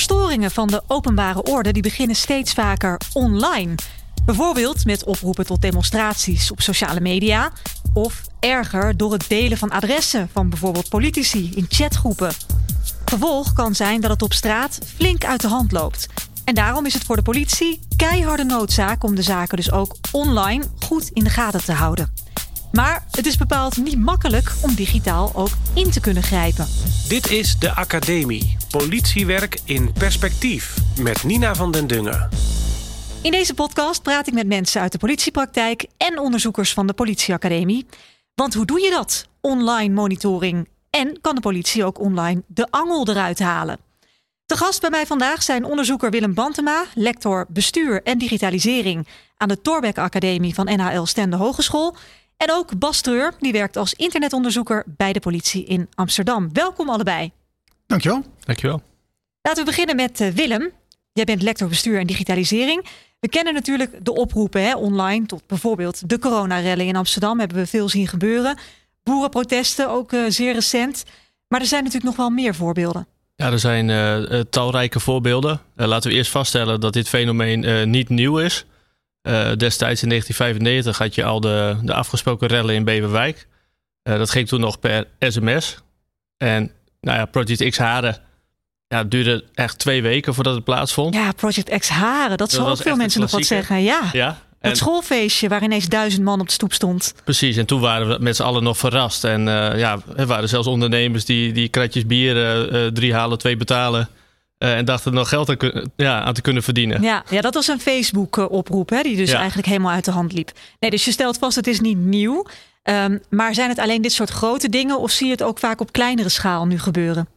Verstoringen van de openbare orde die beginnen steeds vaker online. Bijvoorbeeld met oproepen tot demonstraties op sociale media. Of erger door het delen van adressen van bijvoorbeeld politici in chatgroepen. Gevolg kan zijn dat het op straat flink uit de hand loopt. En daarom is het voor de politie keiharde noodzaak om de zaken dus ook online goed in de gaten te houden. Maar het is bepaald niet makkelijk om digitaal ook in te kunnen grijpen. Dit is de Academie. Politiewerk in perspectief. Met Nina van den Dungen. In deze podcast praat ik met mensen uit de politiepraktijk en onderzoekers van de Politieacademie. Want hoe doe je dat? Online monitoring. En kan de politie ook online de angel eruit halen? De gast bij mij vandaag zijn onderzoeker Willem Bantema, lector bestuur en digitalisering aan de Torbeck Academie van NHL Stende Hogeschool. En ook Bas Treur, die werkt als internetonderzoeker bij de politie in Amsterdam. Welkom allebei. Dankjewel. Dankjewel. Laten we beginnen met eh, Willem. Jij bent lector bestuur en digitalisering. We kennen natuurlijk de oproepen hè, online tot bijvoorbeeld de coronarellen in Amsterdam. Hebben we veel zien gebeuren. Boerenprotesten, ook uh, zeer recent. Maar er zijn natuurlijk nog wel meer voorbeelden. Ja, er zijn uh, talrijke voorbeelden. laten we eerst vaststellen dat dit fenomeen niet nieuw is. destijds in 1995 had je al de, de afgesproken rellen in Beverwijk. dat ging toen nog per sms. En nou ja, Project X Haren. Ja, het duurde echt twee weken voordat het plaatsvond. Ja, Project X Haren. Dat, zal ook veel mensen nog wat zeggen. Ja, ja het schoolfeestje waar ineens duizend man op de stoep stond. Precies, en toen waren we met z'n allen nog verrast. En uh, ja, er waren zelfs ondernemers die, die kratjes bier, uh, drie halen, twee betalen. Uh, en dachten er nog geld aan, ja, aan, te kunnen verdienen. Ja, ja dat was een Facebook-oproep, die dus eigenlijk helemaal uit de hand liep. Nee, dus je stelt vast, het is niet nieuw. Um, maar zijn het alleen dit soort grote dingen of zie je het ook vaak op kleinere schaal nu gebeuren?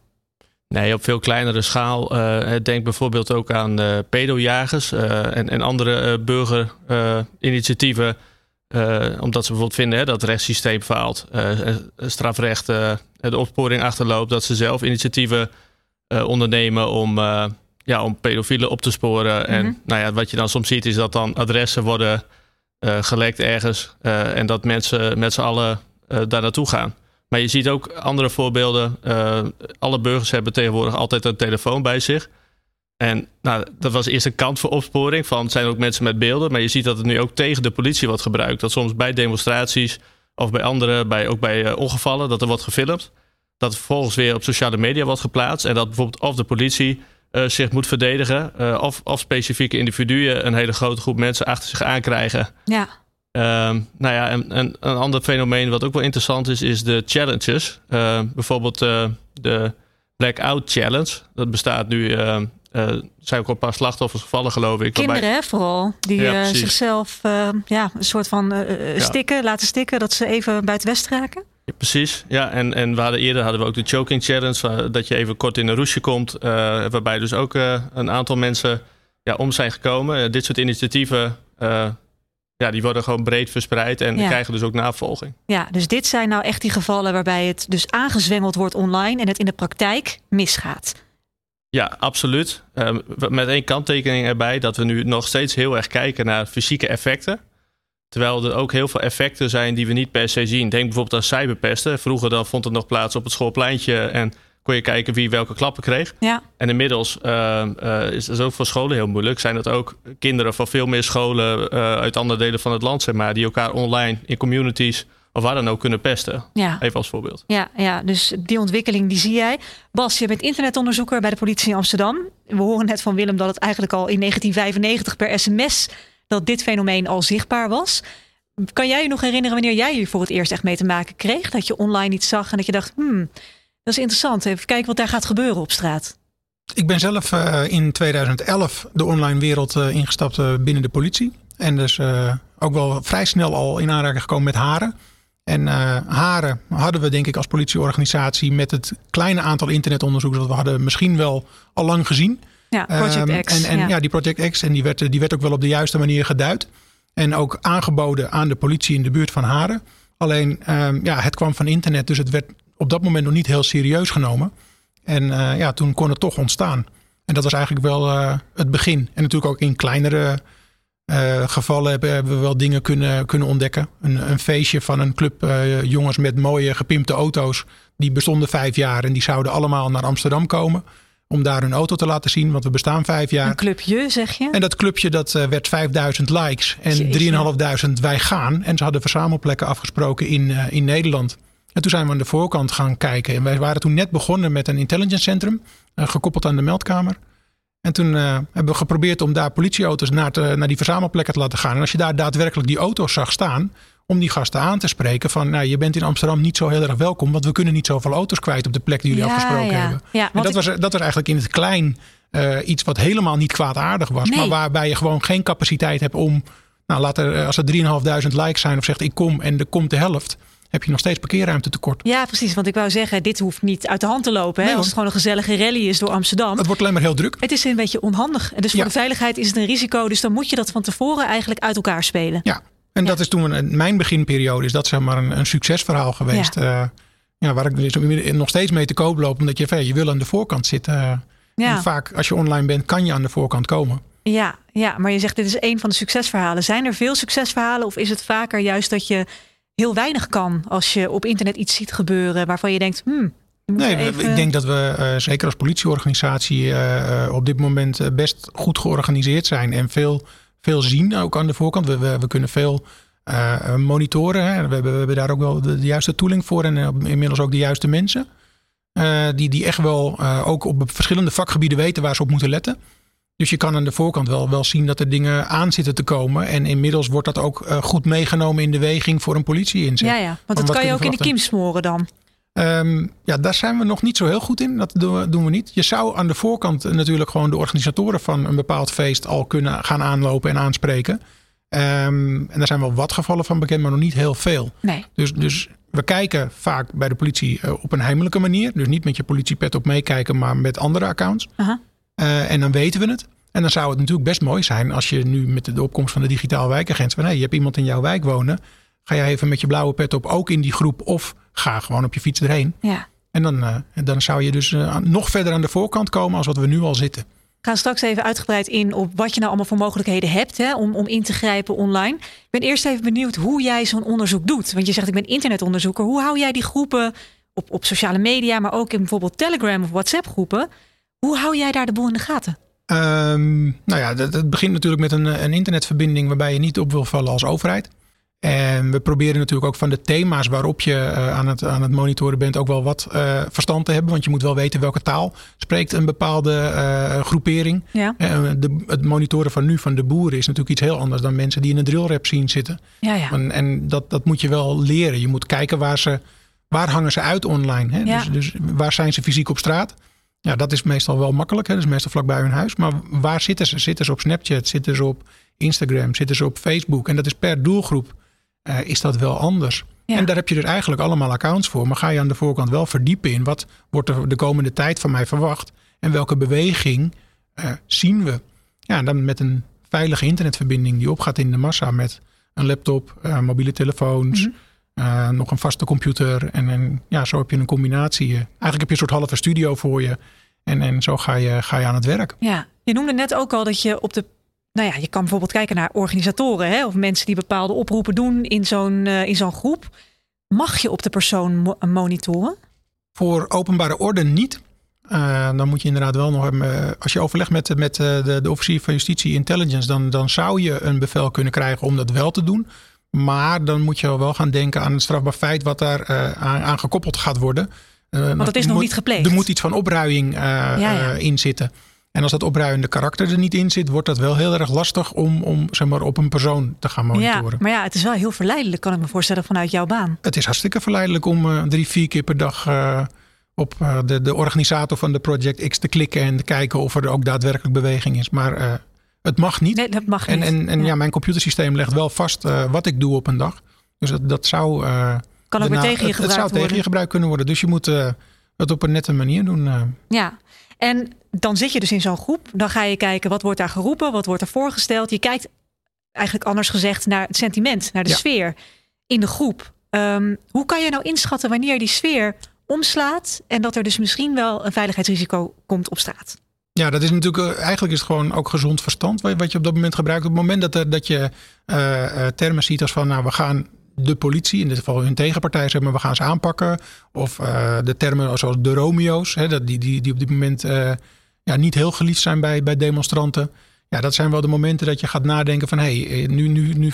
Nee, op veel kleinere schaal. Uh, denk bijvoorbeeld ook aan uh, pedojagers uh, en, en, andere burgerinitiatieven. omdat ze bijvoorbeeld vinden hè, dat het rechtssysteem faalt, strafrecht de opsporing achterloopt. Dat ze zelf initiatieven ondernemen om, ja, om pedofielen op te sporen. Mm -hmm. En nou ja, wat je dan soms ziet is dat dan adressen worden gelekt ergens. en dat mensen met z'n allen daar naartoe gaan. Maar je ziet ook andere voorbeelden. Alle burgers hebben tegenwoordig altijd een telefoon bij zich. En nou, dat was eerst een kant voor opsporing. Van zijn ook mensen met beelden. Maar je ziet dat het nu ook tegen de politie wordt gebruikt. Dat soms bij demonstraties of bij andere, bij, ook bij ongevallen, dat er wordt gefilmd. Dat vervolgens weer op sociale media wordt geplaatst. En dat bijvoorbeeld of de politie uh, zich moet verdedigen. of, of specifieke individuen een hele grote groep mensen achter zich aankrijgen. Ja. Um, nou ja, en, en, een ander fenomeen wat ook wel interessant is, is de challenges. Uh, bijvoorbeeld uh, de Blackout Challenge. Dat bestaat nu, uh, zijn ook al een paar slachtoffers gevallen, geloof ik. Kinderen, waarbij... vooral. Die ja, zichzelf ja, een soort van stikken, ja. laten stikken, dat ze even buiten west raken. Ja, precies, ja. En, en we hadden, eerder hadden we ook de Choking Challenge, dat je even kort in een roesje komt. waarbij dus ook een aantal mensen ja, om zijn gekomen. dit soort initiatieven ja, die worden gewoon breed verspreid en ja. krijgen dus ook navolging. Ja, dus dit zijn nou echt die gevallen waarbij het dus aangezwengeld wordt online en het in de praktijk misgaat. Ja, absoluut. Um, met één kanttekening erbij dat we nu nog steeds heel erg kijken naar fysieke effecten. Terwijl er ook heel veel effecten zijn die we niet per se zien. Denk bijvoorbeeld aan cyberpesten. Vroeger dan vond het nog plaats op het schoolpleintje en kon je kijken wie welke klappen kreeg. Ja. En inmiddels uh, uh, is dat ook voor scholen heel moeilijk. Zijn dat ook kinderen van veel meer scholen uh, uit andere delen van het land, zeg maar, die elkaar online in communities of waar dan ook kunnen pesten. Ja. Even als voorbeeld. Ja, ja, dus die ontwikkeling die zie jij. Bas, je bent internetonderzoeker bij de politie in Amsterdam. We horen net van Willem dat het eigenlijk al in 1995 per sms dat dit fenomeen al zichtbaar was. Kan jij je nog herinneren wanneer jij hier voor het eerst echt mee te maken kreeg? Dat je online iets zag en dat je dacht, hmm, dat is interessant. Even kijken wat daar gaat gebeuren op straat. Ik ben zelf uh, in 2011 de online wereld uh, ingestapt uh, binnen de politie. En dus ook wel vrij snel al in aanraking gekomen met haren. En haren hadden we denk ik als politieorganisatie met het kleine aantal internetonderzoekers dat we hadden misschien wel al lang gezien. Ja, Project um, X. En, en ja. ja. die Project X. En die werd, die werd ook wel op de juiste manier geduid. En ook aangeboden aan de politie in de buurt van Haren. Alleen um, ja, het kwam van internet, dus het werd op dat moment nog niet heel serieus genomen. En uh, ja, toen kon het toch ontstaan. En dat was eigenlijk wel uh, het begin. En natuurlijk ook in kleinere uh, gevallen hebben, hebben, we wel dingen kunnen, kunnen ontdekken. Een, een feestje van een club jongens met mooie gepimpte auto's. Die bestonden vijf jaar en die zouden allemaal naar Amsterdam komen. Om daar hun auto te laten zien. Want we bestaan vijf jaar. Een clubje, zeg je? En dat clubje dat eh, werd 5000 likes en 3.500 wij gaan. En ze hadden verzamelplekken afgesproken in, uh, in Nederland. En toen zijn we aan de voorkant gaan kijken. En wij waren toen net begonnen met een intelligence centrum, uh, gekoppeld aan de meldkamer. En toen hebben we geprobeerd om daar politieauto's naar, te, naar die verzamelplekken te laten gaan. En als je daar daadwerkelijk die auto's zag staan, om die gasten aan te spreken van nou, je bent in Amsterdam niet zo heel erg welkom, want we kunnen niet zoveel auto's kwijt op de plek die jullie ja, afgesproken ja. hebben. Ja, en dat, was, dat was eigenlijk in het klein uh, iets wat helemaal niet kwaadaardig was, nee. maar waarbij je gewoon geen capaciteit hebt om, nou, laat er, als er 3.500 likes zijn of zegt ik kom en er komt de helft, heb je nog steeds parkeerruimte tekort. Ja, precies. Want ik wou zeggen, dit hoeft niet uit de hand te lopen. Hè? Nee, Als het gewoon een gezellige rally is door Amsterdam. Het wordt alleen maar heel druk. Het is een beetje onhandig. En dus voor de veiligheid is het een risico. Dus dan moet je dat van tevoren eigenlijk uit elkaar spelen. Ja, en dat is toen een, mijn beginperiode, is dat zeg maar een, een succesverhaal geweest. Ja. ja, waar ik dus nog steeds mee te koop loop, omdat je, je wil aan de voorkant zitten. Ja. En vaak als je online bent, kan je aan de voorkant komen. Ja, ja, maar je zegt dit is een van de succesverhalen. Zijn er veel succesverhalen of is het vaker juist dat je heel weinig kan als je op internet iets ziet gebeuren waarvan je denkt, hmm, Nee, even... ik denk dat we uh, zeker als politieorganisatie uh, op dit moment best goed georganiseerd zijn en veel, veel zien ook aan de voorkant. We, we, we kunnen veel uh, monitoren. Hè. We, hebben, we hebben daar ook wel de, de juiste tooling voor en inmiddels ook de juiste mensen. die, die echt wel ook op verschillende vakgebieden weten waar ze op moeten letten. Dus je kan aan de voorkant wel, wel zien dat er dingen aan zitten te komen. En inmiddels wordt dat ook goed meegenomen in de weging voor een politie-inzet. Ja, ja, want dat kan je ook in de kiem smoren dan. Um, ja, daar zijn we nog niet zo heel goed in. Dat doen we, doen we niet. Je zou aan de voorkant natuurlijk gewoon de organisatoren van een bepaald feest al kunnen gaan aanlopen en aanspreken. Um, en daar zijn wel wat gevallen van bekend, maar nog niet heel veel. Nee. Dus, dus we kijken vaak bij de politie uh, op een heimelijke manier. Dus niet met je politiepet op meekijken, maar met andere accounts. Uh -huh. Uh, en dan weten we het. En dan zou het natuurlijk best mooi zijn als je nu met de opkomst van de digitaal wijkagent van hey, je hebt iemand in jouw wijk wonen. Ga jij even met je blauwe pet op, ook in die groep, of ga gewoon op je fiets erheen. Ja. En dan, uh, dan zou je dus uh, nog verder aan de voorkant komen als wat we nu al zitten. We gaan straks even uitgebreid in op wat je nou allemaal voor mogelijkheden hebt hè, om, om in te grijpen online. Ik ben eerst even benieuwd hoe jij zo'n onderzoek doet. Want je zegt ik ben internetonderzoeker. Hoe hou jij die groepen op, op sociale media, maar ook in bijvoorbeeld Telegram of WhatsApp groepen? Hoe hou jij daar de boel in de gaten? Um, nou ja, het, het begint natuurlijk met een, een, internetverbinding waarbij je niet op wil vallen als overheid. En we proberen natuurlijk ook van de thema's waarop je uh, aan, het, aan het monitoren bent ook wel wat uh, verstand te hebben. Want je moet wel weten welke taal spreekt een bepaalde uh, groepering. Ja. De, het monitoren van nu van de boeren is natuurlijk iets heel anders dan mensen die in een drillrap zien zitten. Ja, ja. En, en dat, dat moet je wel leren. Je moet kijken waar, ze, waar hangen ze uit online. Hè? Ja. Dus, dus waar zijn ze fysiek op straat? Ja, dat is meestal wel makkelijk. Hè? Dat is meestal vlakbij hun huis. Maar waar zitten ze? Zitten ze op Snapchat? Zitten ze op Instagram? Zitten ze op Facebook? En dat is per doelgroep uh, is dat wel anders. Ja. En daar heb je dus eigenlijk allemaal accounts voor. Maar ga je aan de voorkant wel verdiepen in wat wordt er de komende tijd van mij verwacht? En welke beweging uh, zien we? Ja, dan met een veilige internetverbinding die opgaat in de massa met een laptop, uh, mobiele telefoons. Mm -hmm. Uh, nog een vaste computer. En, en ja, zo heb je een combinatie. Eigenlijk heb je een soort halve studio voor je. En, en zo ga je, ga je aan het werk. Ja, je noemde net ook al dat je op de. Nou ja, je kan bijvoorbeeld kijken naar organisatoren hè, of mensen die bepaalde oproepen doen in zo'n uh, in zo'n groep. Mag je op de persoon mo monitoren? Voor openbare orde niet. Uh, dan moet je inderdaad wel nog hebben. Als je overlegt met, met de, de officier van justitie intelligence, dan, dan zou je een bevel kunnen krijgen om dat wel te doen. Maar dan moet je wel gaan denken aan het strafbaar feit wat daar aan, aan, gekoppeld gaat worden. Want dat is nog moet, niet gepleegd. Er moet iets van opruiing ja, ja. in zitten. En als dat opruiende karakter er niet in zit, wordt dat wel heel erg lastig om, om zeg maar, op een persoon te gaan monitoren. Ja, maar ja, het is wel heel verleidelijk, kan ik me voorstellen, vanuit jouw baan. Het is hartstikke verleidelijk om uh, drie, vier keer per dag uh, op uh, de, de organisator van de Project X te klikken en te kijken of er ook daadwerkelijk beweging is. Maar het mag niet. Nee, dat mag niet. En, en, en ja. ja. mijn computersysteem legt wel vast wat ik doe op een dag. Dus dat, dat zou. Kan ook weer tegen je gebruikt Het zou worden. tegen je gebruikt kunnen worden. Dus je moet het op een nette manier doen. Ja, en dan zit je dus in zo'n groep. Dan ga je kijken wat wordt daar geroepen, wat wordt er voorgesteld. Je kijkt eigenlijk anders gezegd naar het sentiment, naar de ja. sfeer in de groep. Um, hoe kan je nou inschatten wanneer die sfeer omslaat en dat er dus misschien wel een veiligheidsrisico komt op straat? Ja, dat is natuurlijk eigenlijk is het gewoon ook gezond verstand wat je op dat moment gebruikt. Op het moment dat, er, dat je uh, termen ziet als van nou we gaan de politie, in dit geval hun tegenpartij, zeggen maar we gaan ze aanpakken. Of de termen zoals de Romeo's, hè, die, die, die op dit moment ja, niet heel geliefd zijn bij, bij demonstranten. Ja, dat zijn wel de momenten dat je gaat nadenken van hé, hey, nu, nu, nu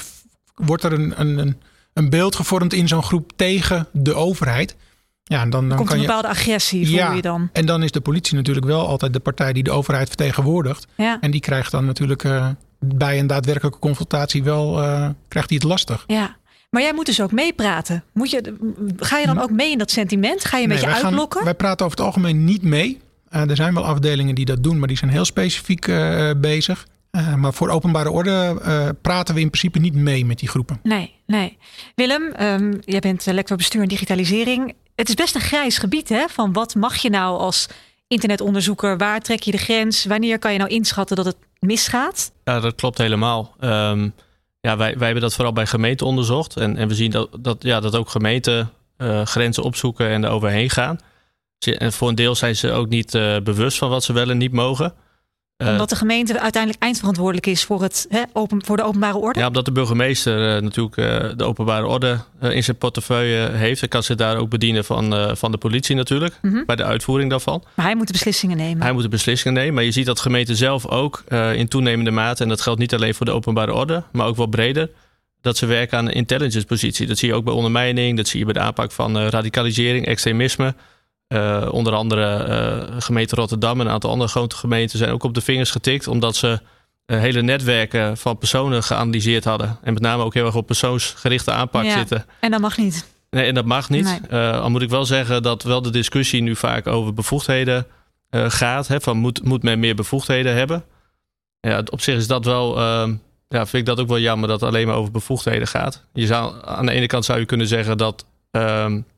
wordt er een, een, een beeld gevormd in zo'n groep tegen de overheid. Ja, dan, dan komt kan een bepaalde agressie, voel ja, je dan. En dan is de politie natuurlijk wel altijd de partij die de overheid vertegenwoordigt. Ja. En die krijgt dan natuurlijk uh, bij een daadwerkelijke confrontatie wel uh, krijgt hij het lastig. Ja. Maar jij moet dus ook meepraten. Moet je, ga je dan ook mee in dat sentiment? Ga je een nee, beetje wij uitlokken? Gaan, wij praten over het algemeen niet mee. Uh, er zijn wel afdelingen die dat doen, maar die zijn heel specifiek bezig. Uh, maar voor openbare orde uh, praten we in principe niet mee met die groepen. Nee, nee. Willem, um, jij bent lector bestuur en digitalisering. Het is best een grijs gebied, hè? Van wat mag je nou als internetonderzoeker? Waar trek je de grens? Wanneer kan je nou inschatten dat het misgaat? Ja, dat klopt helemaal. Um, ja, wij, wij hebben dat vooral bij gemeenten onderzocht. En, en we zien dat, dat, ja, dat ook gemeenten uh, grenzen opzoeken en er overheen gaan. En voor een deel zijn ze ook niet bewust van wat ze wel en niet mogen. Omdat de gemeente uiteindelijk eindverantwoordelijk is voor, het, hè, open, voor de openbare orde? Ja, omdat de burgemeester uh, natuurlijk uh, de openbare orde uh, in zijn portefeuille heeft. En kan zich daar ook bedienen van, van de politie natuurlijk. Mm -hmm. Bij de uitvoering daarvan. Maar hij moet de beslissingen nemen. Hij moet de beslissingen nemen. Maar je ziet dat gemeenten zelf ook in toenemende mate. En dat geldt niet alleen voor de openbare orde. Maar ook wel breder. Dat ze werken aan een intelligence positie. Dat zie je ook bij ondermijning. Dat zie je bij de aanpak van radicalisering, extremisme. Uh, onder andere uh, gemeente Rotterdam en een aantal andere grote gemeenten zijn ook op de vingers getikt. Omdat ze uh, hele netwerken van personen geanalyseerd hadden. En met name ook heel erg op persoonsgerichte aanpak ja, zitten. En dat mag niet. Nee, en dat mag niet. Nee. al moet ik wel zeggen dat wel de discussie nu vaak over bevoegdheden gaat. Hè, van moet, moet men meer bevoegdheden hebben? Ja, op zich is dat wel. ja, vind ik dat ook wel jammer dat het alleen maar over bevoegdheden gaat. Je zou, aan de ene kant zou je kunnen zeggen dat,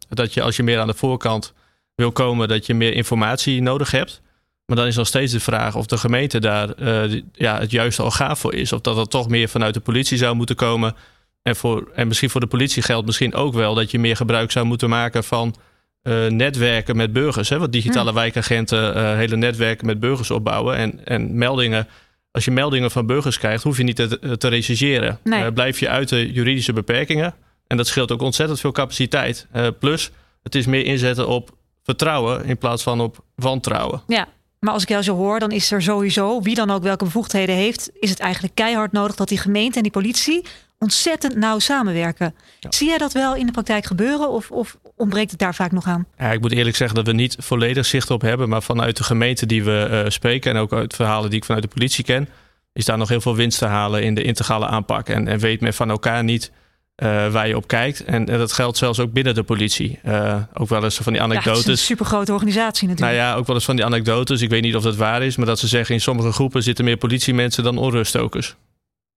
dat je als je meer aan de voorkant wil komen dat je meer informatie nodig hebt. Maar dan is nog steeds de vraag of de gemeente daar uh, ja, het juiste orgaan voor is. Of dat dat toch meer vanuit de politie zou moeten komen. En, voor, en misschien voor de politie geldt misschien ook wel dat je meer gebruik zou moeten maken van uh, netwerken met burgers. Hè? Want digitale Hm. wijkagenten uh, hele netwerken met burgers opbouwen. En, en meldingen. Als je meldingen van burgers krijgt, hoef je niet te, te rechercheren. Nee. blijf je uit de juridische beperkingen. En dat scheelt ook ontzettend veel capaciteit. plus, het is meer inzetten op vertrouwen in plaats van op wantrouwen. Ja, maar als ik jou zo hoor, dan is er sowieso, wie dan ook welke bevoegdheden heeft, is het eigenlijk keihard nodig dat die gemeente en die politie ontzettend nauw samenwerken. Ja. Zie jij dat wel in de praktijk gebeuren of, of ontbreekt het daar vaak nog aan? Ja, ik moet eerlijk zeggen dat we niet volledig zicht op hebben, maar vanuit de gemeente die we uh, spreken en ook uit verhalen die ik vanuit de politie ken, is daar nog heel veel winst te halen in de integrale aanpak. En, en weet men van elkaar niet uh, waar je op kijkt. En, en, dat geldt zelfs ook binnen de politie. Uh, ook wel eens van die anekdotes. Ja, het is een supergrote organisatie natuurlijk. Nou ja, ook wel eens van die anekdotes. Ik weet niet of dat waar is, maar dat ze zeggen in sommige groepen zitten meer politiemensen dan onruststokers.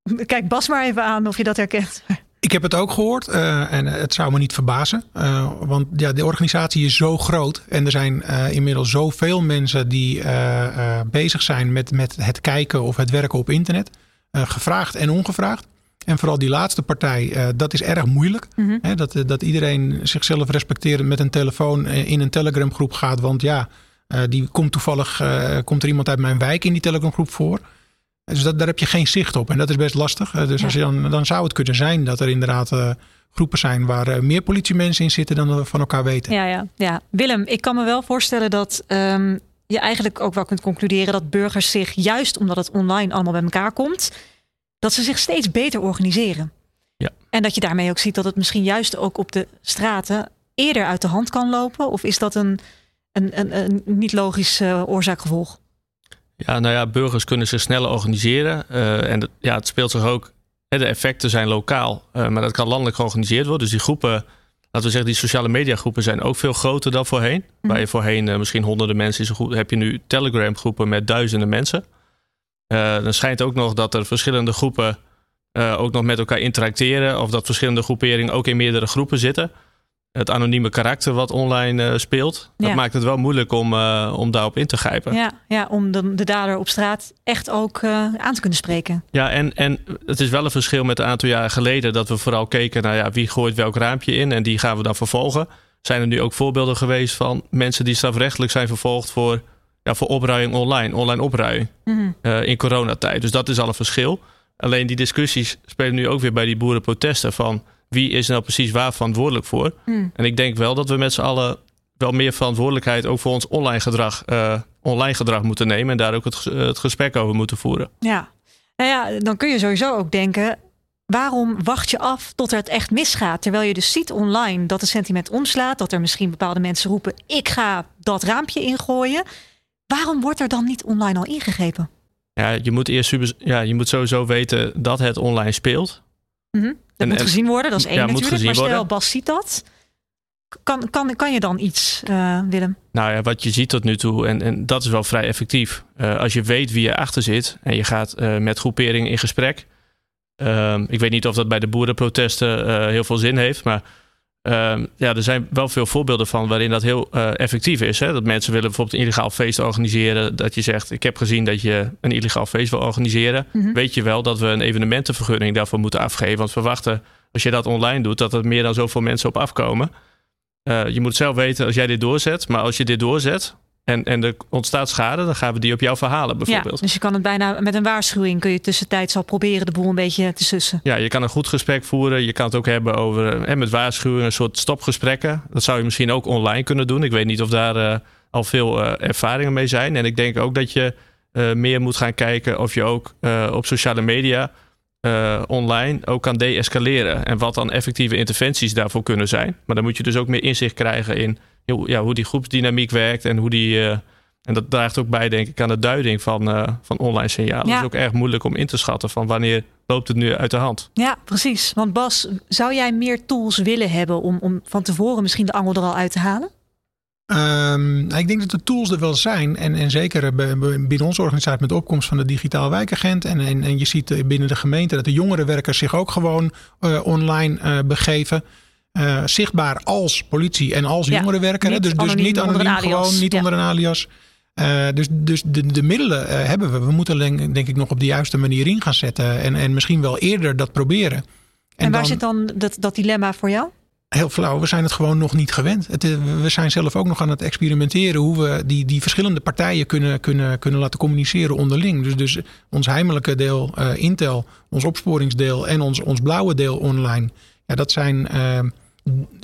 Kijk Bas maar even aan of je dat herkent. Ik heb het ook gehoord uh, en het zou me niet verbazen. Uh, want ja, de organisatie is zo groot en er zijn uh, inmiddels zoveel mensen die bezig zijn met, met het kijken of het werken op internet. gevraagd en ongevraagd. En vooral die laatste partij, uh, dat is erg moeilijk. Mhm. Mm -hmm. dat, dat iedereen zichzelf respecterend met een telefoon in een Telegram groep gaat. Want ja, uh, die komt toevallig, uh, komt er iemand uit mijn wijk in die Telegram groep voor. Dus dat, daar heb je geen zicht op. En dat is best lastig. dus Ja. als je dan, dan zou het kunnen zijn dat er inderdaad groepen zijn waar meer politiemensen in zitten dan we van elkaar weten. Ja, ja, ja. Willem, ik kan me wel voorstellen dat um, je eigenlijk ook wel kunt concluderen dat burgers zich, juist omdat het online allemaal bij elkaar komt, dat ze zich steeds beter organiseren. Ja. En dat je daarmee ook ziet dat het misschien juist ook op de straten eerder uit de hand kan lopen? Of is dat een, een, een, een niet logisch uh, oorzaak-gevolg? Ja, nou ja, burgers kunnen zich sneller organiseren. Uh, en dat, ja, het speelt zich ook. Hè, de effecten zijn lokaal, uh, maar dat kan landelijk georganiseerd worden. Dus die groepen, laten we zeggen, die sociale mediagroepen zijn ook veel groter dan voorheen. Mhm. Waar je voorheen misschien honderden mensen is, heb je nu Telegram groepen met duizenden mensen. Uh, dan schijnt ook nog dat er verschillende groepen uh, ook nog met elkaar interacteren. Of dat verschillende groeperingen ook in meerdere groepen zitten. Het anonieme karakter wat online uh, speelt. Dat maakt het wel moeilijk om, om daarop in te grijpen. Ja, ja om de, de dader op straat echt ook aan te kunnen spreken. Ja, en, en het is wel een verschil met een aantal jaren geleden. Dat we vooral keken naar ja, wie gooit welk raampje in. En die gaan we dan vervolgen. Zijn er nu ook voorbeelden geweest van mensen die strafrechtelijk zijn vervolgd voor, ja, voor opruiing online. Online opruiing. Mm uh, in coronatijd. Dus dat is al een verschil. Alleen die discussies spelen nu ook weer bij die boerenprotesten van wie is nou precies waar verantwoordelijk voor. Hmm. En ik denk wel dat we met z'n allen wel meer verantwoordelijkheid ook voor ons online gedrag, eh, online gedrag moeten nemen en daar ook het, eh, het gesprek over moeten voeren. Ja. Nou ja, dan kun je sowieso ook denken. Waarom wacht je af tot er het echt misgaat? Terwijl je dus ziet online dat het sentiment omslaat. Dat er misschien bepaalde mensen roepen: ik ga dat raampje ingooien. Waarom wordt er dan niet online al ingegrepen? Ja, je moet eerst super, ja, je moet sowieso weten dat het online speelt. Mhm. Dat En- moet en- gezien worden, dat is één Ja, natuurlijk. Maar stel, worden. Bas ziet dat. Kan, kan, kan je dan iets, eh, Willem? Nou ja, wat je ziet tot nu toe, en, en dat is wel vrij effectief. Eh, als je weet wie erachter zit en je gaat eh, met groeperingen in gesprek. Ehm, ik weet niet of dat bij de boerenprotesten heel veel zin heeft, maar ehm, ja, er zijn wel veel voorbeelden van waarin dat heel eh, effectief is. Hè? Dat mensen willen bijvoorbeeld een illegaal feest organiseren. Dat je zegt, ik heb gezien dat je een illegaal feest wil organiseren. Mhm. Weet je wel dat we een evenementenvergunning daarvoor moeten afgeven. Want we verwachten, als je dat online doet, dat er meer dan zoveel mensen op afkomen. Eh, je moet zelf weten als jij dit doorzet. Maar als je dit doorzet en, en er ontstaat schade, dan gaan we die op jou verhalen Ja, bijvoorbeeld. dus je kan het bijna met een waarschuwing kun je tussentijds al proberen de boel een beetje te sussen. Ja, je kan een goed gesprek voeren. Je kan het ook hebben over eh, met waarschuwingen, een soort stopgesprekken. Dat zou je misschien ook online kunnen doen. Ik weet niet of daar eh, al veel eh, ervaringen mee zijn. En ik denk ook dat je meer moet gaan kijken of je ook op sociale media online ook kan deescaleren. En wat dan effectieve interventies daarvoor kunnen zijn. Maar dan moet je dus ook meer inzicht krijgen in ja, hoe die groepsdynamiek werkt en hoe die. eh, en dat draagt ook bij, denk ik, aan de duiding van, eh, van online signalen. Ja. Het is ook erg moeilijk om in te schatten van wanneer loopt het nu uit de hand. Ja, precies. Want Bas, zou jij meer tools willen hebben om, om van tevoren misschien de angel er al uit te halen? Ehm, nou, ik denk dat de tools er wel zijn. En, en zeker eh, binnen onze organisatie met de opkomst van de digitaal wijkagent. En, en, en je ziet binnen de gemeente dat de jongerenwerkers zich ook gewoon online eh, begeven. Eh, zichtbaar als politie en als jongerenwerker. Dus, dus niet onder een anoniem, gewoon niet Ja. onder een alias. Eh, dus dus de, de middelen eh, hebben we. We moeten denk, denk ik nog op de juiste manier in gaan zetten. En, en misschien wel eerder dat proberen. En, waar dan- zit dan dat, dat dilemma voor jou? heel flauw. We zijn het gewoon nog niet gewend. Het, we zijn zelf ook nog aan het experimenteren hoe we die, die verschillende partijen kunnen, kunnen, kunnen laten communiceren onderling. Dus, dus ons heimelijke deel Intel, ons opsporingsdeel en ons, ons blauwe deel online. Ja, dat zijn eh,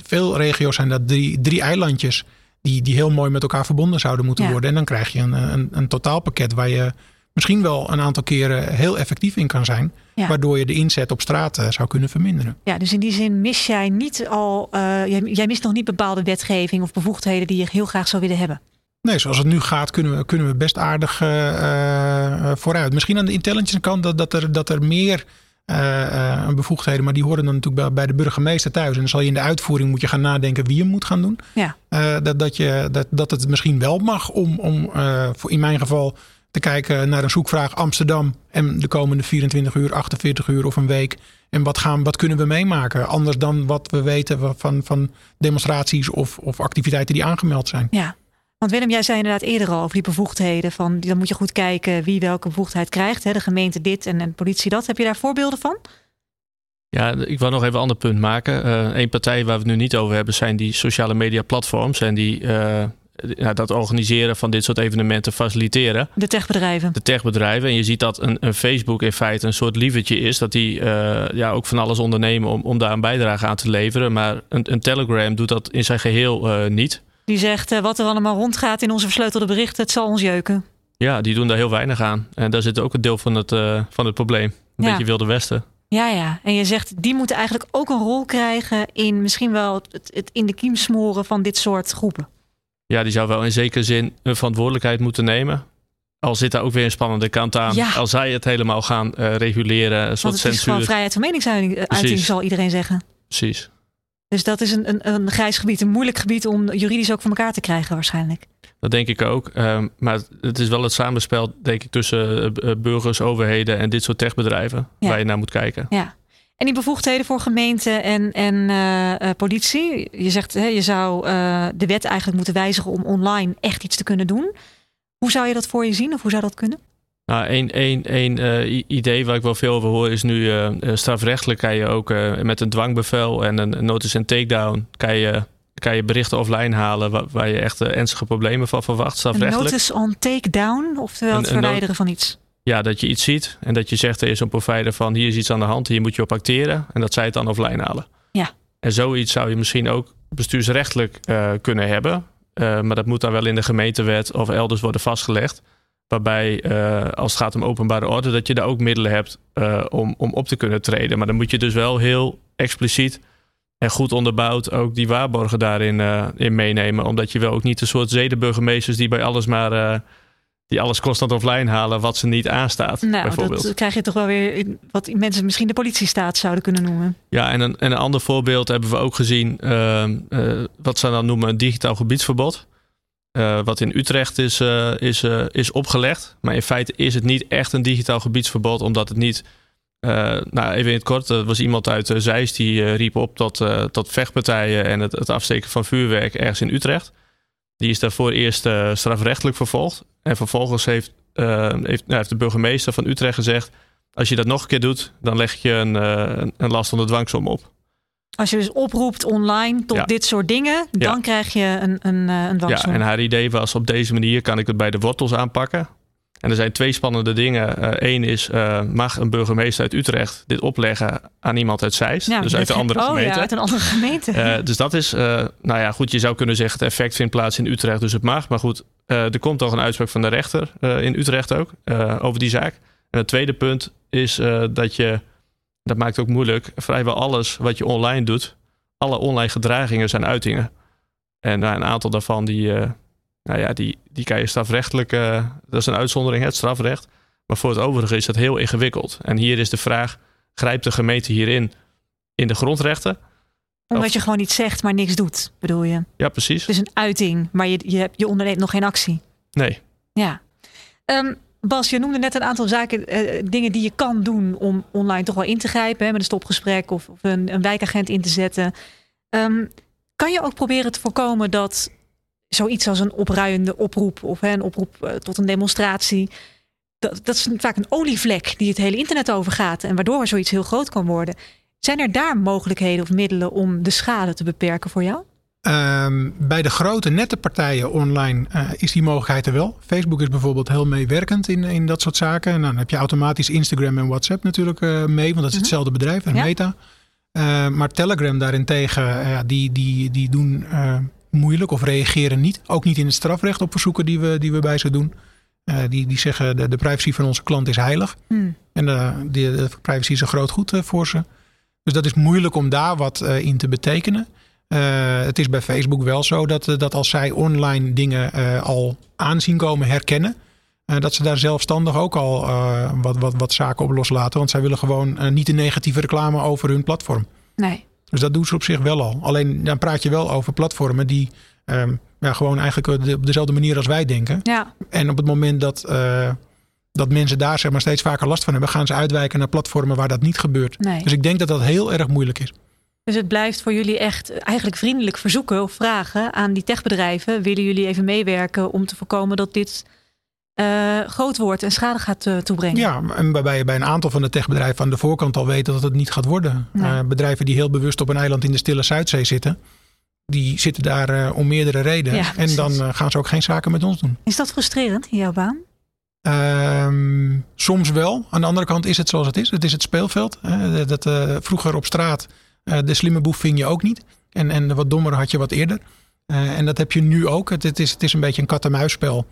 veel regio's zijn dat drie, drie eilandjes die, die heel mooi met elkaar verbonden zouden moeten Ja. worden. En dan krijg je een, een, een totaalpakket waar je misschien wel een aantal keren heel effectief in kan zijn. Ja. Waardoor je de inzet op straat zou kunnen verminderen. Ja, dus in die zin mis jij niet al, eh, jij, jij mist nog niet bepaalde wetgeving of bevoegdheden die je heel graag zou willen hebben. Nee, zoals het nu gaat, kunnen we, kunnen we best aardig eh, eh, vooruit. Misschien aan de intelligence kant dat, dat, er, dat er meer eh, eh, bevoegdheden, maar die horen dan natuurlijk bij, bij de burgemeester thuis. En dan zal je in de uitvoering moet je gaan nadenken wie hem moet gaan doen. Ja. Eh, dat, dat, je, dat, dat het misschien wel mag om, om voor in mijn geval te kijken naar een zoekvraag Amsterdam en de komende 24 uur, 48 uur of een week. En wat, gaan, wat kunnen we meemaken? Anders dan wat we weten van, van demonstraties of, of activiteiten die aangemeld zijn. Ja. Want Willem, jij zei inderdaad eerder al over die bevoegdheden. Van, dan moet je goed kijken wie welke bevoegdheid krijgt. Hè? De gemeente dit en de politie dat. Heb je daar voorbeelden van? Ja, ik wil nog even een ander punt maken. Eén een partij waar we het nu niet over hebben zijn die sociale media platforms. En die eh, ja, dat organiseren van dit soort evenementen faciliteren. De techbedrijven. De techbedrijven. En je ziet dat een, een Facebook in feite een soort lievertje is. Dat die eh, ja, ook van alles ondernemen om, om daar een bijdrage aan te leveren. Maar een, een Telegram doet dat in zijn geheel eh, niet. Die zegt eh, wat er allemaal rondgaat in onze versleutelde berichten. Het zal ons jeuken. Ja, die doen daar heel weinig aan. En daar zit ook een deel van het, eh, van het probleem. Een Ja. beetje Wilde Westen. Ja, ja. En je zegt die moeten eigenlijk ook een rol krijgen in misschien wel het, het in de kiem smoren van dit soort groepen. Ja, die zou wel in zekere zin een verantwoordelijkheid moeten nemen. Al zit daar ook weer een spannende kant aan. Ja. Als zij het helemaal gaan eh, reguleren, een Want soort het is censuur. vrijheid van meningsuiting, Precies. zal iedereen zeggen. Precies. Dus dat is een, een, een grijs gebied, een moeilijk gebied om juridisch ook voor elkaar te krijgen waarschijnlijk. Dat denk ik ook. Ehm, maar het is wel het samenspel, denk ik, tussen eh, eh, burgers, overheden en dit soort techbedrijven. Ja. Waar je naar moet kijken. Ja. En die bevoegdheden voor gemeenten en, en eh, politie. Je zegt, hè, je zou de wet eigenlijk moeten wijzigen om online echt iets te kunnen doen. Hoe zou je dat voor je zien of hoe zou dat kunnen? Nou, één één, één eh, idee waar ik wel veel over hoor is nu eh, eh, strafrechtelijk kan je ook met een dwangbevel en een, een notice en takedown kan je, kan je berichten offline halen waar, waar je echt ernstige problemen van verwacht. Een Strafrechtelijk. notice on takedown, oftewel het Een- een verwijderen van iets. Ja, dat je iets ziet en dat je zegt er is een provider van hier is iets aan de hand, hier moet je op acteren en dat zij het dan offline halen. Ja. En zoiets zou je misschien ook bestuursrechtelijk kunnen hebben. maar dat moet dan wel in de gemeentewet of elders worden vastgelegd. Waarbij als het gaat om openbare orde, dat je daar ook middelen hebt om, om op te kunnen treden. Maar dan moet je dus wel heel expliciet en goed onderbouwd ook die waarborgen daarin uh, in meenemen. Omdat je wil ook niet een soort zedenburgemeesters die bij alles maar die alles constant offline halen wat ze niet aanstaat. Nou, dat krijg je toch wel weer wat mensen misschien de politiestaat zouden kunnen noemen. Ja, en een, en een ander voorbeeld hebben we ook gezien, uh, wat ze dan noemen een digitaal gebiedsverbod. Wat in Utrecht is, is, is opgelegd. Maar in feite is het niet echt een digitaal gebiedsverbod, omdat het niet nou, even in het kort, er was iemand uit Zeist die riep op tot, tot vechtpartijen en het, het, afsteken van vuurwerk ergens in Utrecht. Die is daarvoor eerst strafrechtelijk vervolgd. En vervolgens heeft, heeft, nou, heeft, de burgemeester van Utrecht gezegd: Als je dat nog een keer doet, dan leg je een, een last onder dwangsom op. Als je dus oproept online tot dit soort dingen, dan krijg je een, een, een dwangsom. Ja, en haar idee was: op deze manier kan ik het bij de wortels aanpakken. En er zijn twee spannende dingen. Eén eh, is, uh, mag een burgemeester uit Utrecht dit opleggen aan iemand uit Zeist? dus uit de andere oh, gemeente. Ja, uit een andere gemeente. Uh, dus dat is, nou ja, goed, je zou kunnen zeggen het effect vindt plaats in Utrecht, dus het mag. Maar goed, er komt toch een uitspraak van de rechter in Utrecht ook over die zaak. En het tweede punt is dat je, dat maakt ook moeilijk, vrijwel alles wat je online doet, alle online gedragingen zijn uitingen. En nou, een aantal daarvan die nou ja, die, die kan je strafrechtelijk, uh, dat is een uitzondering, het strafrecht. Maar voor het overige is dat heel ingewikkeld. En hier is de vraag, grijpt de gemeente hierin in de grondrechten? Omdat je gewoon iets zegt, maar niks doet, bedoel je? Ja, precies. Het is een uiting, maar je, je, je onderneemt nog geen actie. Nee. Ja. Um, Bas, je noemde net een aantal zaken, uh, dingen die je kan doen om online toch wel in te grijpen. Hè, met een stopgesprek of, of een, een, wijkagent in te zetten. Um, kan je ook proberen te voorkomen dat zoiets als een opruiende oproep of hè, een oproep eh, tot een demonstratie. Dat, dat is vaak een olievlek die het hele internet overgaat en waardoor zoiets heel groot kan worden. Zijn er daar mogelijkheden of middelen om de schade te beperken voor jou? Ehm, bij de grote nette partijen online uh, is die mogelijkheid er wel. Facebook is bijvoorbeeld heel meewerkend in, in dat soort zaken. En dan heb je automatisch Instagram en WhatsApp natuurlijk uh, mee, want dat is mhm. hetzelfde bedrijf, en Meta. Uh, maar Telegram daarentegen, die, die, die doen moeilijk of reageren niet. Ook niet in het strafrecht op verzoeken die we, die we bij ze doen. Die, die zeggen de, de privacy van onze klant is heilig. Hmm. En de, eh, de, privacy is een groot goed voor ze. Dus dat is moeilijk om daar wat in te betekenen. Het is bij Facebook wel zo dat, dat als zij online dingen al aanzien komen herkennen. dat ze daar zelfstandig ook al wat, wat, wat zaken op loslaten. Want zij willen gewoon niet een negatieve reclame over hun platform. Nee. Dus dat doen ze op zich wel al. Alleen dan praat je wel over platformen die um, ja, gewoon eigenlijk op dezelfde manier als wij denken. Ja. En op het moment dat, dat mensen daar zeg maar, steeds vaker last van hebben, gaan ze uitwijken naar platformen waar dat niet gebeurt. Nee. Dus ik denk dat dat heel erg moeilijk is. Dus het blijft voor jullie echt eigenlijk vriendelijk verzoeken of vragen aan die techbedrijven. Willen jullie even meewerken om te voorkomen dat dit uh, groot wordt en schade gaat uh, toebrengen. Ja, en waarbij je bij een aantal van de techbedrijven aan de voorkant al weet dat het niet gaat worden. Uh, bedrijven die heel bewust op een eiland in de Stille Zuidzee zitten, die zitten daar om meerdere redenen. Ja, en dan gaan ze ook geen zaken met ons doen. Is dat frustrerend in jouw baan? Ehm, soms wel. Aan de andere kant is het zoals het is. Het is het speelveld. dat, vroeger op straat, de slimme boef ving je ook niet. En, en de wat dommere had je wat eerder. en dat heb je nu ook. Het, het, is, het is een beetje een kat-en-muisspel.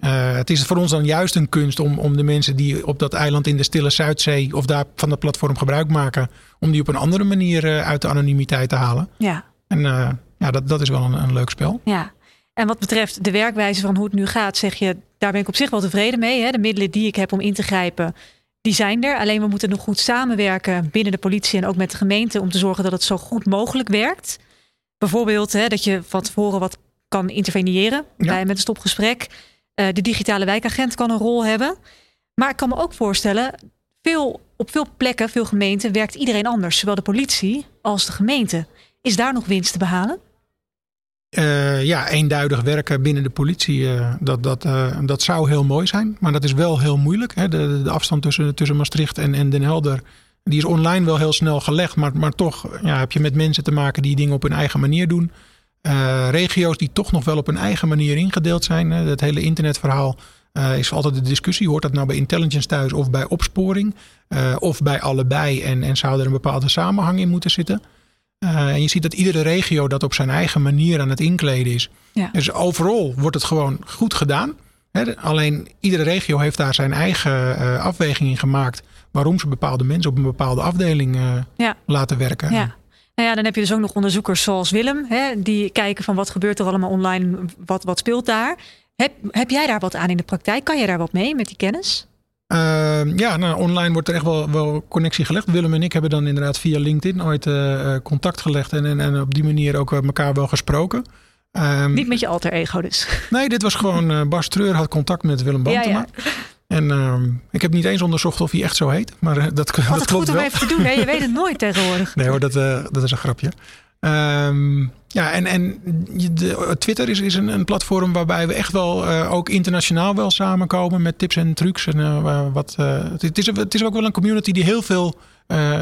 Uh, het is voor ons dan juist een kunst om, om de mensen die op dat eiland in de Stille Zuidzee of daar van dat platform gebruik maken, om die op een andere manier uh, uit de anonimiteit te halen. Ja. En uh, ja, dat, dat is wel een, een leuk spel. Ja. En wat betreft de werkwijze van hoe het nu gaat, zeg je, daar ben ik op zich wel tevreden mee. Hè? De middelen die ik heb om in te grijpen, die zijn er. Alleen we moeten nog goed samenwerken binnen de politie en ook met de gemeente om te zorgen dat het zo goed mogelijk werkt. Bijvoorbeeld hè, dat je van tevoren wat kan interveneren ja. bij, met een stopgesprek. Uh, de digitale wijkagent kan een rol hebben. Maar ik kan me ook voorstellen, veel, op veel plekken, veel gemeenten, werkt iedereen anders. Zowel de politie als de gemeente. Is daar nog winst te behalen? Uh, ja, eenduidig werken binnen de politie, uh, dat, dat, dat zou heel mooi zijn. Maar dat is wel heel moeilijk. Hè? De, de afstand tussen, tussen Maastricht en, en Den Helder, die is online wel heel snel gelegd. Maar, maar toch ja, heb je met mensen te maken die dingen op hun eigen manier doen. Regio's die toch nog wel op een eigen manier ingedeeld zijn. Het hele internetverhaal is altijd de discussie. Hoort dat nou bij intelligence thuis of bij opsporing? Of bij allebei? En, en zou er een bepaalde samenhang in moeten zitten? En je ziet dat iedere regio dat op zijn eigen manier aan het inkleden is. Ja. Dus overal wordt het gewoon goed gedaan. Hè, alleen iedere regio heeft daar zijn eigen uh, afweging in gemaakt. Waarom ze bepaalde mensen op een bepaalde afdeling uh, Ja. laten werken. Ja. Nou ja, dan heb je dus ook nog onderzoekers zoals Willem, hè, die kijken van wat gebeurt er allemaal online, wat, wat speelt daar. Heb, heb jij daar wat aan in de praktijk? Kan je daar wat mee met die kennis? Ehm, ja, nou, online wordt er echt wel, wel connectie gelegd. Willem en ik hebben dan inderdaad via LinkedIn ooit eh, contact gelegd en, en, en op die manier ook elkaar wel gesproken. Ehm, Niet met je alter ego dus. Nee, dit was gewoon uh, Bas Treur had contact met Willem Bantema. Ja, ja. En uh, ik heb niet eens onderzocht of hij echt zo heet. Maar dat, dat klopt goed om wel. even te doen. Nee, je weet het nooit tegenwoordig. Nee hoor, dat, uh, dat is een grapje. Um, ja, en, en de, Twitter is, is een, een, platform waarbij we echt wel ook internationaal wel samenkomen met tips en trucs. En, wat, het, is, het is ook wel een community die heel veel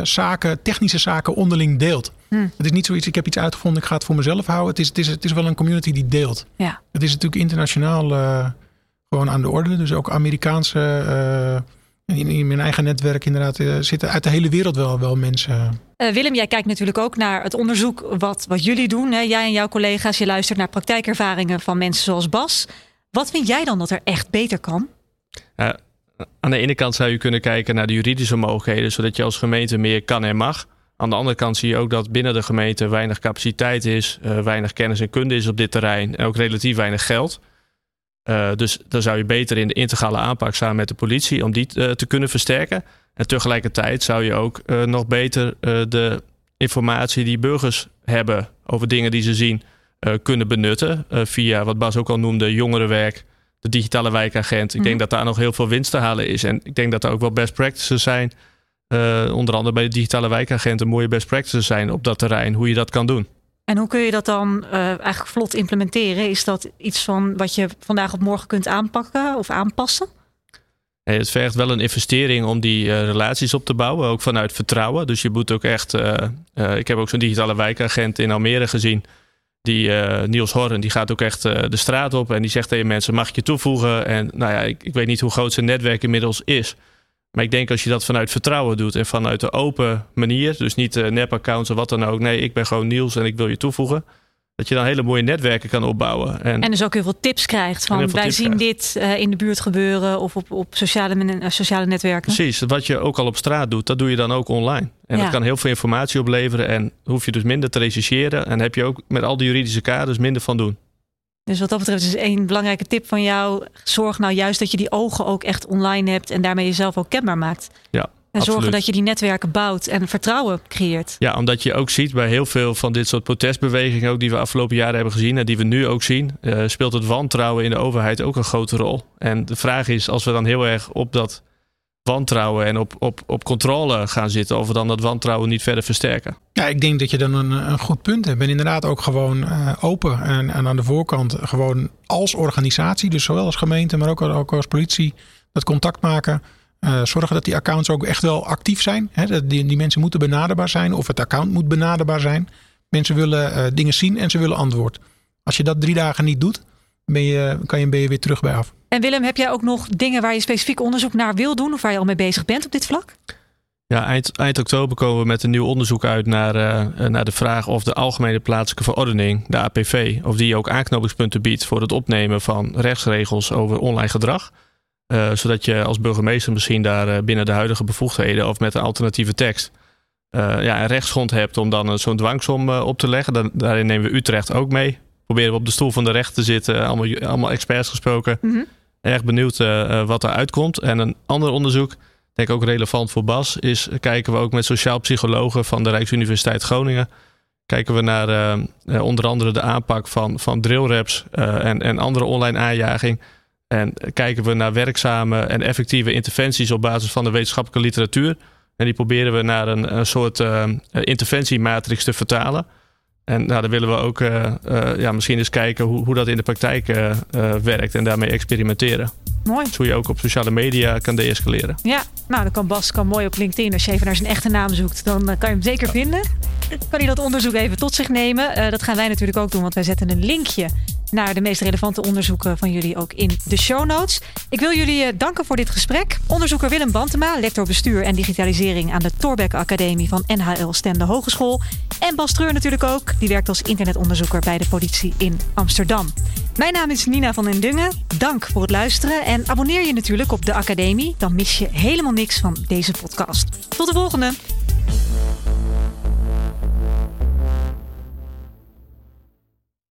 zaken, technische zaken onderling deelt. Hmm. Het is niet zoiets, ik heb iets uitgevonden, ik ga het voor mezelf houden. Het is, het is, het is wel een community die deelt. Ja. Het is natuurlijk internationaal gewoon aan de orde. Dus ook Amerikaanse, in, in, mijn eigen netwerk inderdaad, uh, zitten uit de hele wereld wel, wel mensen. Willem, jij kijkt natuurlijk ook naar het onderzoek wat, wat jullie doen. Hè? Jij en jouw collega's, je luistert naar praktijkervaringen van mensen zoals Bas. Wat vind jij dan dat er echt beter kan? aan de ene kant zou je kunnen kijken naar de juridische mogelijkheden, zodat je als gemeente meer kan en mag. Aan de andere kant zie je ook dat binnen de gemeente weinig capaciteit is, uh, weinig kennis en kunde is op dit terrein en ook relatief weinig geld. Uh, dus dan zou je beter in de integrale aanpak samen met de politie om die uh, te kunnen versterken. En tegelijkertijd zou je ook nog beter de informatie die burgers hebben over dingen die ze zien kunnen benutten. via wat Bas ook al noemde, jongerenwerk, de digitale wijkagent. Ik Mhm. denk dat daar nog heel veel winst te halen is. En ik denk dat er ook wel best practices zijn onder andere bij de digitale wijkagenten mooie best practices zijn op dat terrein, hoe je dat kan doen. En hoe kun je dat dan uh, eigenlijk vlot implementeren? Is dat iets van wat je vandaag op morgen kunt aanpakken of aanpassen? Het vergt wel een investering om die uh, relaties op te bouwen, ook vanuit vertrouwen. Dus je moet ook echt. ik heb ook zo'n digitale wijkagent in Almere gezien. Die Niels Horren, die gaat ook echt de straat op en die zegt tegen mensen: mag ik je toevoegen? En nou ja, ik, ik weet niet hoe groot zijn netwerk inmiddels is. Maar ik denk als je dat vanuit vertrouwen doet en vanuit de open manier, dus niet uh, nep-accounts of wat dan ook. Nee, ik ben gewoon Niels en ik wil je toevoegen. Dat je dan hele mooie netwerken kan opbouwen. En, en dus ook heel veel tips krijgt van wij zien krijgt. dit uh, in de buurt gebeuren of op, op sociale, uh, sociale netwerken. Precies, wat je ook al op straat doet, dat doe je dan ook online. En ja. dat kan heel veel informatie opleveren en hoef je dus minder te rechercheren. En heb je ook met al die juridische kaders minder van doen. Dus wat dat betreft is één belangrijke tip van jou. Zorg nou juist dat je die ogen ook echt online hebt en daarmee jezelf ook kenbaar maakt. Ja, en absoluut. zorgen dat je die netwerken bouwt en vertrouwen creëert. Ja, omdat je ook ziet bij heel veel van dit soort protestbewegingen, ook die we afgelopen jaren hebben gezien en die we nu ook zien, uh, speelt het wantrouwen in de overheid ook een grote rol. En de vraag is, als we dan heel erg op dat wantrouwen en op, op, op controle gaan zitten, of we dan dat wantrouwen niet verder versterken. Ja, ik denk dat je dan een, een goed punt hebt. En inderdaad ook gewoon uh, open en, en aan de voorkant gewoon als organisatie, dus zowel als gemeente, maar ook, ook als politie, dat contact maken. Uh, zorgen dat die accounts ook echt wel actief zijn. Hè? Dat die, die mensen moeten benaderbaar zijn of het account moet benaderbaar zijn. Mensen willen uh, dingen zien en ze willen antwoord. Als je dat drie dagen niet doet, ben je, kan je, ben je weer terug bij af. En Willem, heb jij ook nog dingen waar je specifiek onderzoek naar wil doen of waar je al mee bezig bent op dit vlak? Ja, eind, eind oktober komen we met een nieuw onderzoek uit naar, uh, naar de vraag of de Algemene Plaatselijke Verordening, de APV, of die ook aanknopingspunten biedt voor het opnemen van rechtsregels over online gedrag. Uh, zodat je als burgemeester misschien daar uh, binnen de huidige bevoegdheden of met een alternatieve tekst ja, een rechtsgrond hebt om dan zo'n dwangsom op te leggen. Dan, daarin nemen we Utrecht ook mee. Proberen we op de stoel van de rechter te zitten, allemaal, allemaal experts gesproken. Mm -hmm. Erg benieuwd uh, wat eruit komt. En een ander onderzoek, denk ik ook relevant voor Bas, is kijken we ook met sociaal psychologen van de Rijksuniversiteit Groningen. Kijken we naar uh, onder andere de aanpak van, van drillraps en, en andere online aanjaging. En kijken we naar werkzame en effectieve interventies op basis van de wetenschappelijke literatuur. En die proberen we naar een soort interventiematrix te vertalen. En nou, dan willen we ook uh, uh, ja, misschien eens kijken hoe, hoe dat in de praktijk uh, werkt en daarmee experimenteren. Mooi. Dus hoe je ook op sociale media kan deescaleren. Ja, nou dan kan Bas kan mooi op LinkedIn. Als je even naar zijn echte naam zoekt, dan kan je hem zeker vinden. Kan hij dat onderzoek even tot zich nemen. dat gaan wij natuurlijk ook doen, want wij zetten een linkje naar de meest relevante onderzoeken van jullie ook in de show notes. Ik wil jullie eh, danken voor dit gesprek. Onderzoeker Willem Bantema, lector bestuur en digitalisering aan de Torbeck Academie van NHL Stende Hogeschool. En Bas Treur natuurlijk ook, die werkt als internetonderzoeker bij de politie in Amsterdam. Mijn naam is Nina van den Dungen. Dank voor het luisteren en abonneer je natuurlijk op de Academie. Dan mis je helemaal niks van deze podcast. Tot de volgende!